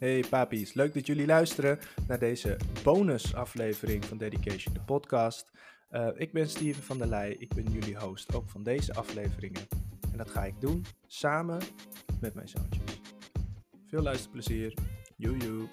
Hey papies, leuk dat jullie luisteren naar deze bonusaflevering van Dedication, de podcast. Uh, ik ben Steven van der Leij, ik ben jullie host ook van deze afleveringen. En dat ga ik doen samen met mijn zoontjes. Veel luisterplezier, joejoe.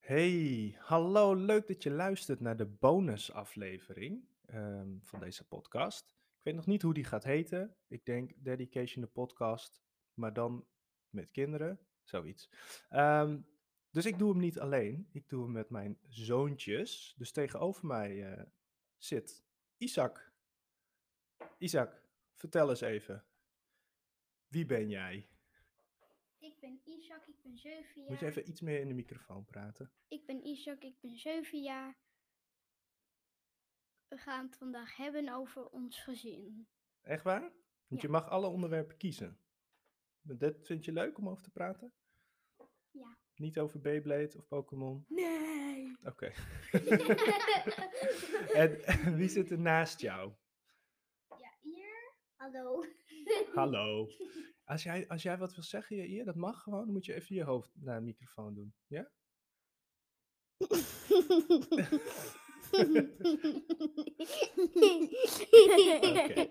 Hey, hallo, leuk dat je luistert naar de bonusaflevering um, van deze podcast. Ik weet nog niet hoe die gaat heten. Ik denk Dedication de podcast, maar dan met kinderen, zoiets. Um, dus ik doe hem niet alleen, ik doe hem met mijn zoontjes. Dus tegenover mij uh, zit Isaac. Isaac, vertel eens even. Wie ben jij? Ik ben Isaac, ik ben 7 jaar. Moet je even iets meer in de microfoon praten? Ik ben Isaac, ik ben 7 jaar. We gaan het vandaag hebben over ons gezin. Echt waar? Want ja. je mag alle onderwerpen kiezen. Dat vind je leuk om over te praten? Ja. Niet over Beyblade of Pokémon? Nee. Oké. Okay. en wie zit er naast jou? Ja, hier. Hallo. Hallo. Als jij, als jij wat wil zeggen, hier, dat mag gewoon. Dan moet je even je hoofd naar de microfoon doen. Ja? Okay,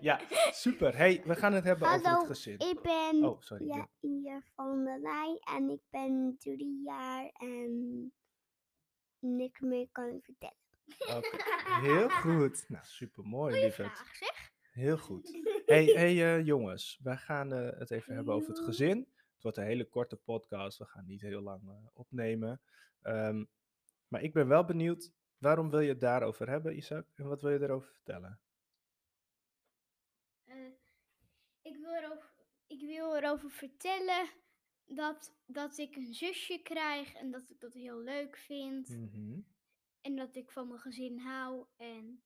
ja, super. Hey, we gaan het hebben Hallo, over het gezin. ik ben oh, sorry, ja, hier van de Lijn en ik ben drie jaar en niks meer kan ik vertellen. Oké, okay. heel goed. Nou, super mooi, lieverd. Heel goed. Hey, hey uh, jongens, wij gaan uh, het even hebben over het gezin. Het wordt een hele korte podcast, we gaan niet heel lang uh, opnemen. Um, maar ik ben wel benieuwd, waarom wil je het daarover hebben, Isaac? En wat wil je erover vertellen? ik, wil erover, ik wil erover vertellen dat, dat ik een zusje krijg en dat ik dat heel leuk vind. Mm -hmm. En dat ik van mijn gezin hou en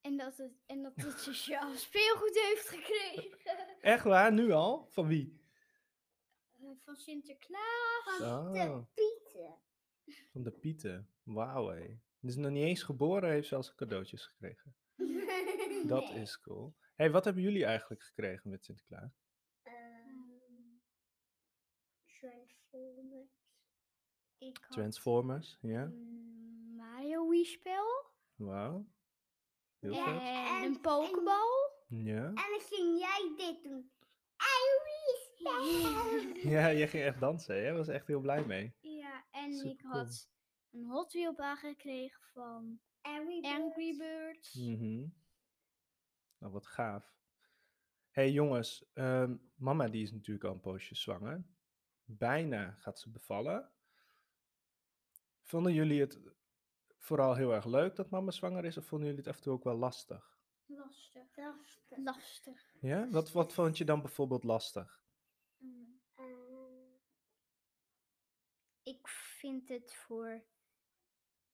En dat het, en dat het zusje al speelgoed heeft gekregen. Echt waar? Nu al? Van wie? Uh, van Sinterklaas. Van oh. de Pieten. Van de Pieten. Wauw hé. Dus nog niet eens geboren heeft ze al cadeautjes gekregen. Dat is cool. hey, wat hebben jullie eigenlijk gekregen met Sinterklaas? Um, Transformers. Ik Transformers, ja? een Mario Wii-spel. Wauw. Heel en vet. En- een Pokéball. Ja. En dan ging jij dit doen. Ja, jij ging echt dansen, hè? Was echt heel blij mee. Ja, en ik had een Hot Wheel baan gekregen van Angry Angry Birds. Mhm. Nou, wat gaaf. hey, jongens, ehm, mama die is natuurlijk al een poosje zwanger. Bijna gaat ze bevallen. Vonden jullie het vooral heel erg leuk dat mama zwanger is, of vonden jullie het af en toe ook wel lastig? Lastig. Lastig. Lastig. Ja? Wat, wat vond je dan bijvoorbeeld lastig? Mm. Eh, Ik vind het voor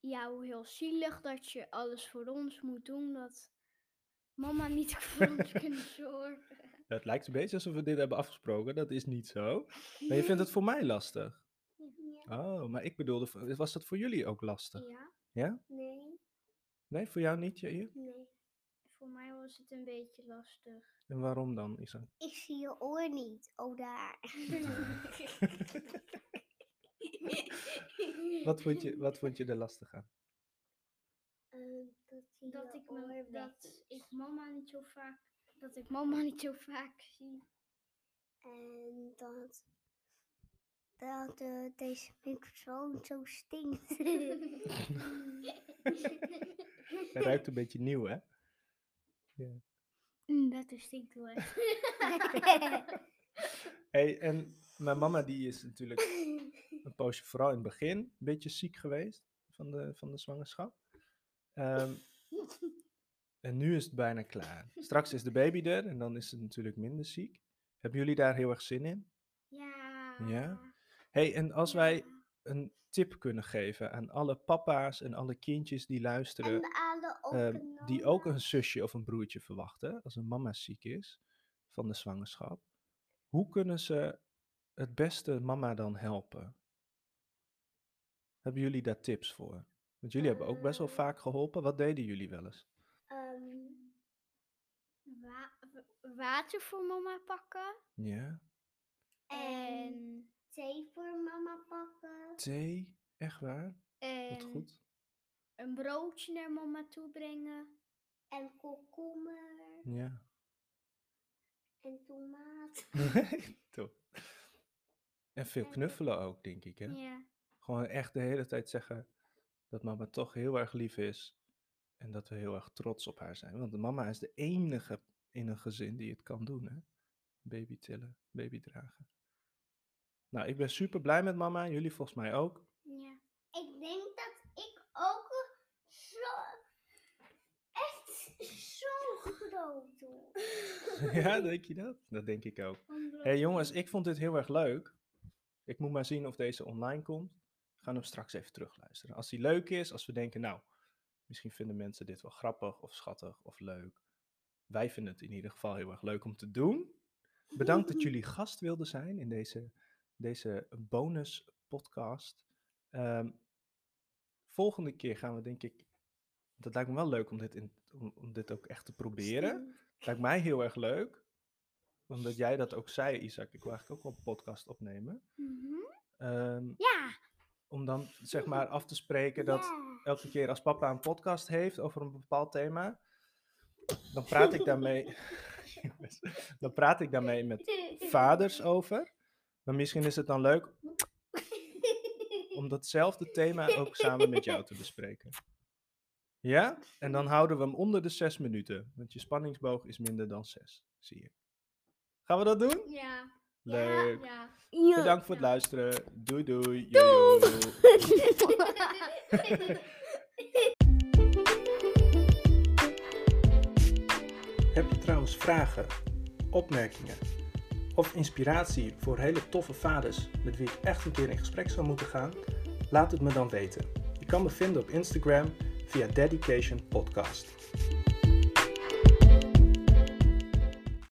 jou heel zielig dat je alles voor ons moet doen. Dat mama niet voor ons kunnen zorgen. Het lijkt een beetje alsof we dit hebben afgesproken. Dat is niet zo. Maar je vindt het voor mij lastig. ja. Oh, maar ik bedoelde, was dat voor jullie ook lastig? Ja, Ja? Nee. Nee, voor jou niet, Jair? Nee. voor mij was het een beetje lastig. En waarom dan, Isa? Ik zie je oor niet. Oh, daar. Wat vond je, wat vond je er lastig aan? Eh, dat dat, ik me, dat ik mama niet zo vaak, dat ik mama niet zo vaak zie. En dat, dat eh, deze microfoon zo stinkt. Hij ruikt een beetje nieuw, hè? Mm, dat is stinkt wel echt. hey, en mijn mama die is natuurlijk een poosje, vooral in het begin, een beetje ziek geweest van de, van de zwangerschap. Ehm, en nu is het bijna klaar. Straks is de baby er en dan is het natuurlijk minder ziek. Hebben jullie daar heel erg zin in? Ja. Ja? hey, en als wij een tip kunnen geven aan alle papa's en alle kindjes die luisteren, ehm, die ook een zusje of een broertje verwachten als een mama ziek is van de zwangerschap. Hoe kunnen ze het beste mama dan helpen? Hebben jullie daar tips voor? Want jullie hebben ook best wel ehm. vaak geholpen. Wat deden jullie wel eens? Ehm, water voor mama pakken. Ja. En ehm. thee voor mama pakken. Thee? Echt waar? En goed. Een broodje naar mama toe brengen. En komkommer. Ja. En tomaat. En veel eh, knuffelen ook, denk ik, hè? Ja. Gewoon echt de hele tijd zeggen dat mama toch heel erg lief is. En dat we heel erg trots op haar zijn. Want mama is de enige in een gezin die het kan doen, hè? Baby tillen, baby dragen. Nou, ik ben super blij met mama. Jullie volgens mij ook. ja. Ik denk dat ik ook zo... Echt zo groot doe. ja, denk je dat? Dat denk ik ook. Hé hey, jongens, ik vond dit heel erg leuk. Ik moet maar zien of deze online komt. Gaan hem straks even terugluisteren. Als die leuk is, als we denken, nou, misschien vinden mensen dit wel grappig of schattig of leuk. Wij vinden het in ieder geval heel erg leuk om te doen. Bedankt dat jullie gast wilden zijn in deze, deze bonus podcast. Ehm, volgende keer gaan we denk ik, dat lijkt me wel leuk om dit, in, om, om dit ook echt te proberen. Lijkt mij heel erg leuk. Omdat jij dat ook zei, Isaac. Ik wil eigenlijk ook wel een podcast opnemen. Mhm. Ehm, Ja. Om dan zeg maar af te spreken dat elke keer als papa een podcast heeft over een bepaald thema, dan praat ik daarmee, dan praat ik daarmee met vaders over. Maar misschien is het dan leuk om datzelfde thema ook samen met jou te bespreken. Ja? En dan houden we hem onder de zes minuten. Want je spanningsboog is minder dan zes, zie je. Gaan we dat doen? Ja. Leuk. Ja. Bedankt voor het luisteren. Doei doei. Jojo. Heb je trouwens vragen, opmerkingen of inspiratie voor hele toffe vaders met wie ik echt een keer in gesprek zou moeten gaan? Laat het me dan weten. Je kan me vinden op Instagram via Dedication Podcast.